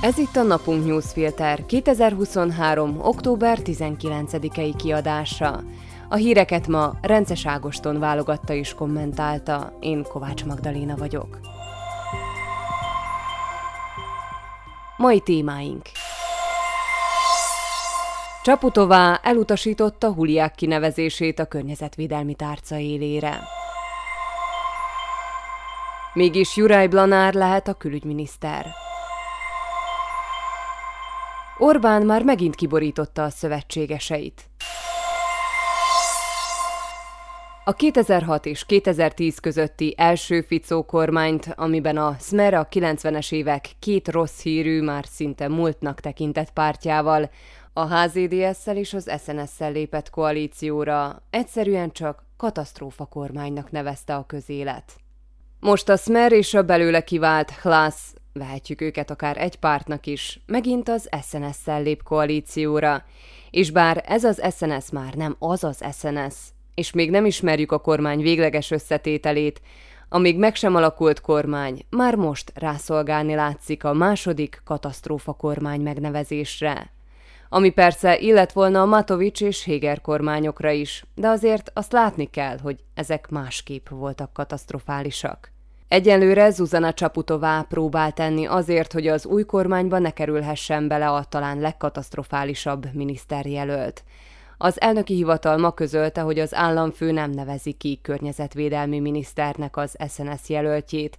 Ez itt a Napunk Newsfilter 2023. október 19-i kiadása. A híreket ma Rences Ágoston válogatta és kommentálta, én Kovács Magdaléna vagyok. Mai témáink Csaputová elutasította Huliák kinevezését a környezetvédelmi tárca élére. Mégis Juraj Blanár lehet a külügyminiszter. Orbán már megint kiborította a szövetségeseit. A 2006 és 2010 közötti első Ficó kormányt, amiben a Smer a 90-es évek két rossz hírű, már szinte múltnak tekintett pártjával, a HZDS-szel és az SNS-szel lépett koalícióra, egyszerűen csak katasztrófa kormánynak nevezte a közélet. Most a Smer és a belőle kivált Hlász vehetjük őket akár egy pártnak is, megint az SNS-szel lép koalícióra. És bár ez az SNS már nem az az SNS, és még nem ismerjük a kormány végleges összetételét, amíg meg sem alakult kormány, már most rászolgálni látszik a második katasztrófa kormány megnevezésre. Ami persze illet volna a Matovics és Héger kormányokra is, de azért azt látni kell, hogy ezek másképp voltak katasztrofálisak. Egyenlőre Zuzana Csaputová próbál tenni azért, hogy az új kormányba ne kerülhessen bele a talán legkatasztrofálisabb miniszterjelölt. Az elnöki hivatal ma közölte, hogy az államfő nem nevezi ki környezetvédelmi miniszternek az SNS jelöltjét.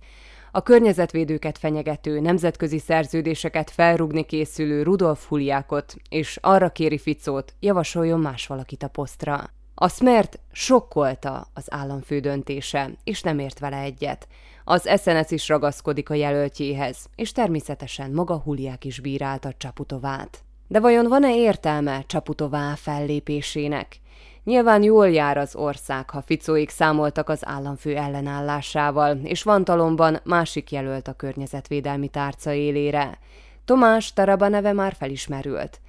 A környezetvédőket fenyegető nemzetközi szerződéseket felrugni készülő Rudolf Huliákot, és arra kéri Ficót, javasoljon más valakit a posztra. A Smert sokkolta az államfő döntése, és nem ért vele egyet. Az SNS is ragaszkodik a jelöltjéhez, és természetesen maga Huliák is bírálta Csaputovát. De vajon van-e értelme Csaputová fellépésének? Nyilván jól jár az ország, ha Ficóik számoltak az államfő ellenállásával, és van talomban másik jelölt a környezetvédelmi tárca élére. Tomás Taraba neve már felismerült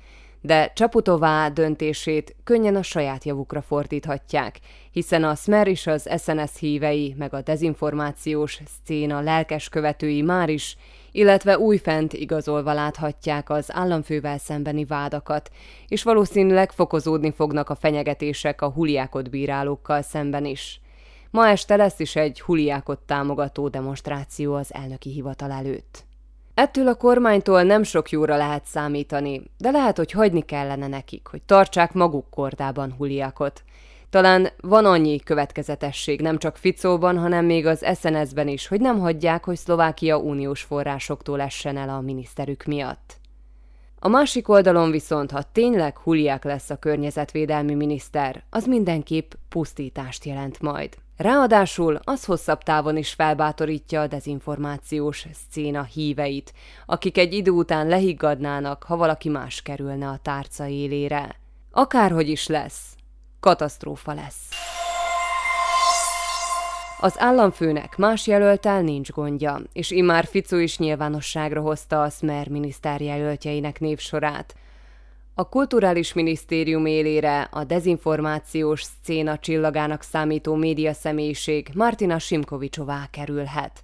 de Csaputová döntését könnyen a saját javukra fordíthatják, hiszen a Smer és az SNS hívei, meg a dezinformációs szcéna lelkes követői már is, illetve újfent igazolva láthatják az államfővel szembeni vádakat, és valószínűleg fokozódni fognak a fenyegetések a huliákot bírálókkal szemben is. Ma este lesz is egy huliákot támogató demonstráció az elnöki hivatal előtt. Ettől a kormánytól nem sok jóra lehet számítani, de lehet, hogy hagyni kellene nekik, hogy tartsák maguk kordában Huliakot. Talán van annyi következetesség nem csak Ficóban, hanem még az SNS-ben is, hogy nem hagyják, hogy Szlovákia uniós forrásoktól essen el a miniszterük miatt. A másik oldalon viszont, ha tényleg Huliák lesz a környezetvédelmi miniszter, az mindenképp pusztítást jelent majd. Ráadásul az hosszabb távon is felbátorítja a dezinformációs szcéna híveit, akik egy idő után lehiggadnának, ha valaki más kerülne a tárca élére. Akárhogy is lesz, katasztrófa lesz. Az államfőnek más jelöltel nincs gondja, és immár Fico is nyilvánosságra hozta a Smer miniszter jelöltjeinek névsorát. A Kulturális Minisztérium élére a dezinformációs szcéna csillagának számító média személyiség Martina Simkovicsová kerülhet.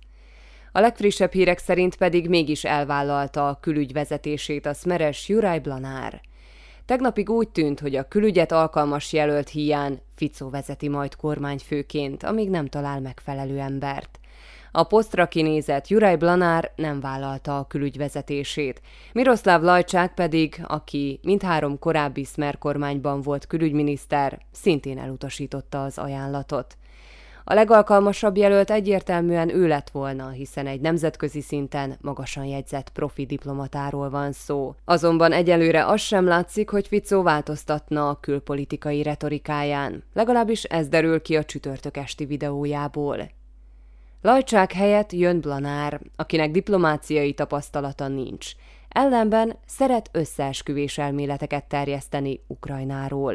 A legfrissebb hírek szerint pedig mégis elvállalta a külügy vezetését a szmeres Juraj Blanár. Tegnapig úgy tűnt, hogy a külügyet alkalmas jelölt hiány Fico vezeti majd kormányfőként, amíg nem talál megfelelő embert. A posztra kinézett Juraj Blanár nem vállalta a külügy vezetését. Miroslav Lajcsák pedig, aki mindhárom korábbi Smer kormányban volt külügyminiszter, szintén elutasította az ajánlatot. A legalkalmasabb jelölt egyértelműen ő lett volna, hiszen egy nemzetközi szinten magasan jegyzett profi diplomatáról van szó. Azonban egyelőre az sem látszik, hogy Ficó változtatna a külpolitikai retorikáján. Legalábbis ez derül ki a csütörtök esti videójából. Lajcsák helyett jön Blanár, akinek diplomáciai tapasztalata nincs. Ellenben szeret összeesküvés elméleteket terjeszteni Ukrajnáról.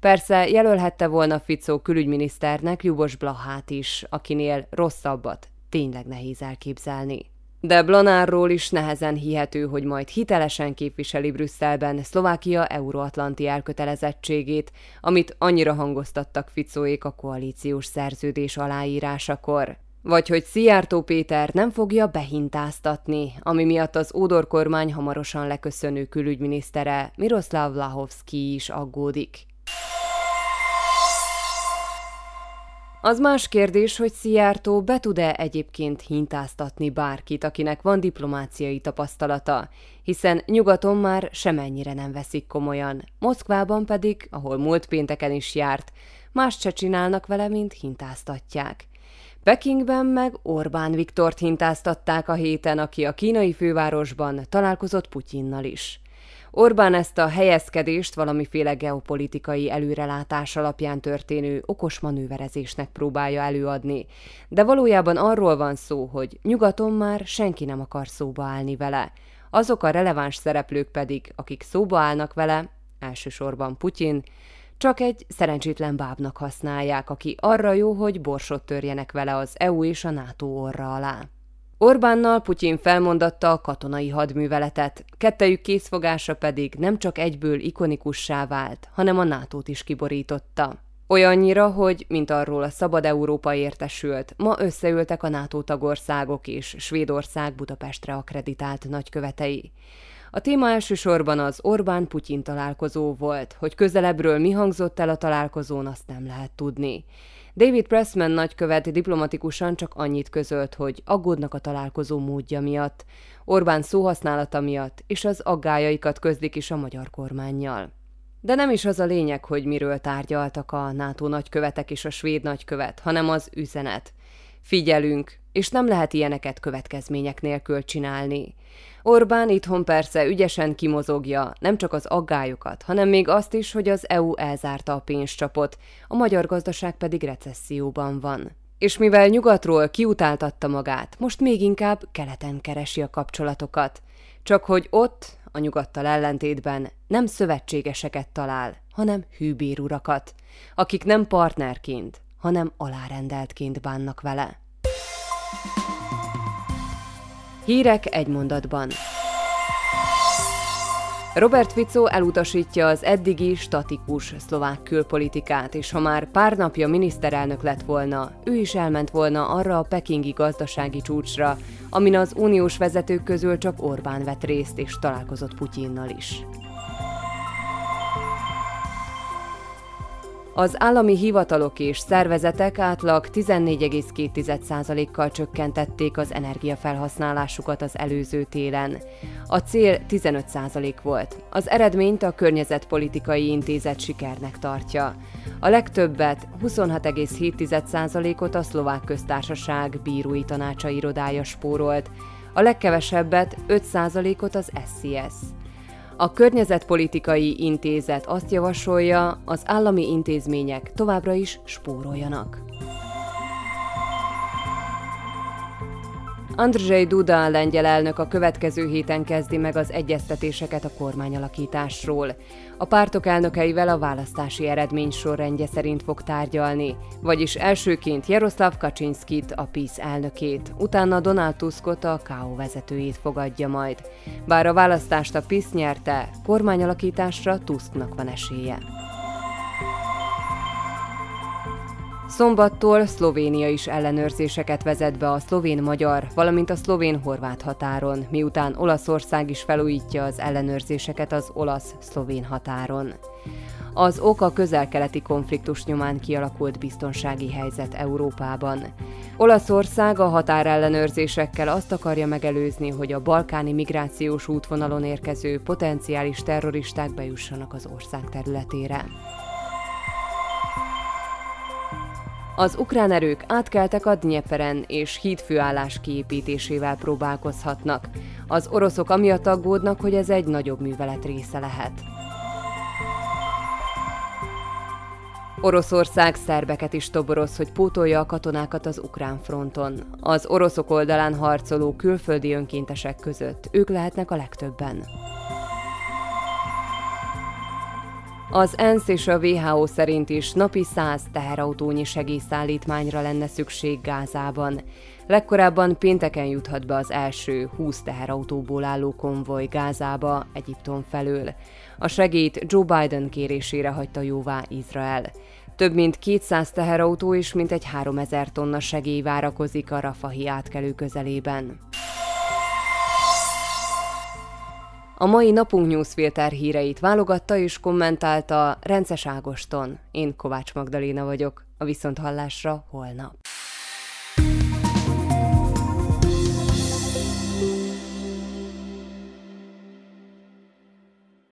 Persze jelölhette volna Ficó külügyminiszternek Jubos Blahát is, akinél rosszabbat tényleg nehéz elképzelni. De Blanárról is nehezen hihető, hogy majd hitelesen képviseli Brüsszelben Szlovákia euróatlanti elkötelezettségét, amit annyira hangoztattak Ficóék a koalíciós szerződés aláírásakor. Vagy hogy Szijjártó Péter nem fogja behintáztatni, ami miatt az Ódor kormány hamarosan leköszönő külügyminisztere Miroslav Lahovski is aggódik. Az más kérdés, hogy Szijjártó be tud-e egyébként hintáztatni bárkit, akinek van diplomáciai tapasztalata, hiszen nyugaton már semennyire nem veszik komolyan, Moszkvában pedig, ahol múlt pénteken is járt, más se csinálnak vele, mint hintáztatják. Pekingben meg Orbán Viktort hintáztatták a héten, aki a kínai fővárosban találkozott Putyinnal is. Orbán ezt a helyezkedést valamiféle geopolitikai előrelátás alapján történő okos manőverezésnek próbálja előadni, de valójában arról van szó, hogy nyugaton már senki nem akar szóba állni vele. Azok a releváns szereplők pedig, akik szóba állnak vele, elsősorban Putyin, csak egy szerencsétlen bábnak használják, aki arra jó, hogy borsot törjenek vele az EU és a NATO orra alá. Orbánnal Putyin felmondatta a katonai hadműveletet, kettejük készfogása pedig nem csak egyből ikonikussá vált, hanem a nato is kiborította. Olyannyira, hogy, mint arról a Szabad Európa értesült, ma összeültek a NATO tagországok és Svédország Budapestre akreditált nagykövetei. A téma elsősorban az Orbán-Putyin találkozó volt, hogy közelebbről mi hangzott el a találkozón, azt nem lehet tudni. David Pressman nagykövet diplomatikusan csak annyit közölt, hogy aggódnak a találkozó módja miatt, Orbán szóhasználata miatt, és az aggájaikat közlik is a magyar kormányjal. De nem is az a lényeg, hogy miről tárgyaltak a NATO nagykövetek és a svéd nagykövet, hanem az üzenet. Figyelünk, és nem lehet ilyeneket következmények nélkül csinálni. Orbán itthon persze ügyesen kimozogja nem csak az aggályokat, hanem még azt is, hogy az EU elzárta a pénzcsapot, a magyar gazdaság pedig recesszióban van. És mivel nyugatról kiutáltatta magát, most még inkább keleten keresi a kapcsolatokat. Csak hogy ott, a nyugattal ellentétben nem szövetségeseket talál, hanem hűbérurakat, akik nem partnerként, hanem alárendeltként bánnak vele. Hírek egy mondatban. Robert Fico elutasítja az eddigi statikus szlovák külpolitikát, és ha már pár napja miniszterelnök lett volna, ő is elment volna arra a pekingi gazdasági csúcsra, amin az uniós vezetők közül csak Orbán vett részt és találkozott Putyinnal is. Az állami hivatalok és szervezetek átlag 14,2%-kal csökkentették az energiafelhasználásukat az előző télen. A cél 15% volt. Az eredményt a Környezetpolitikai Intézet sikernek tartja. A legtöbbet, 26,7%-ot a Szlovák Köztársaság bírói tanácsa irodája spórolt, a legkevesebbet 5%-ot az SCS. A Környezetpolitikai Intézet azt javasolja, az állami intézmények továbbra is spóroljanak. Andrzej Duda lengyel elnök a következő héten kezdi meg az egyeztetéseket a kormányalakításról. A pártok elnökeivel a választási eredmény sorrendje szerint fog tárgyalni, vagyis elsőként Jaroszláv Kaczynszkit, a PISZ elnökét, utána Donald Tuskot, a KO vezetőjét fogadja majd. Bár a választást a PISZ nyerte, kormányalakításra Tusknak van esélye. Szombattól Szlovénia is ellenőrzéseket vezet be a szlovén-magyar, valamint a szlovén-horvát határon, miután Olaszország is felújítja az ellenőrzéseket az olasz-szlovén határon. Az ok a közel-keleti konfliktus nyomán kialakult biztonsági helyzet Európában. Olaszország a határellenőrzésekkel azt akarja megelőzni, hogy a balkáni migrációs útvonalon érkező potenciális terroristák bejussanak az ország területére. Az ukrán erők átkeltek a Dnyeperen és hídfőállás kiépítésével próbálkozhatnak. Az oroszok amiatt aggódnak, hogy ez egy nagyobb művelet része lehet. Oroszország szerbeket is toboroz, hogy pótolja a katonákat az ukrán fronton. Az oroszok oldalán harcoló külföldi önkéntesek között ők lehetnek a legtöbben. Az ENSZ és a WHO szerint is napi 100 teherautónyi segélyszállítmányra lenne szükség Gázában. Legkorábban pénteken juthat be az első 20 teherautóból álló konvoj Gázába, Egyiptom felől. A segélyt Joe Biden kérésére hagyta jóvá Izrael. Több mint 200 teherautó és mintegy 3000 tonna segély várakozik a Rafahi átkelő közelében. A mai napunk newsfilter híreit válogatta és kommentálta Rences Ágoston. Én Kovács Magdaléna vagyok. A viszonthallásra holnap.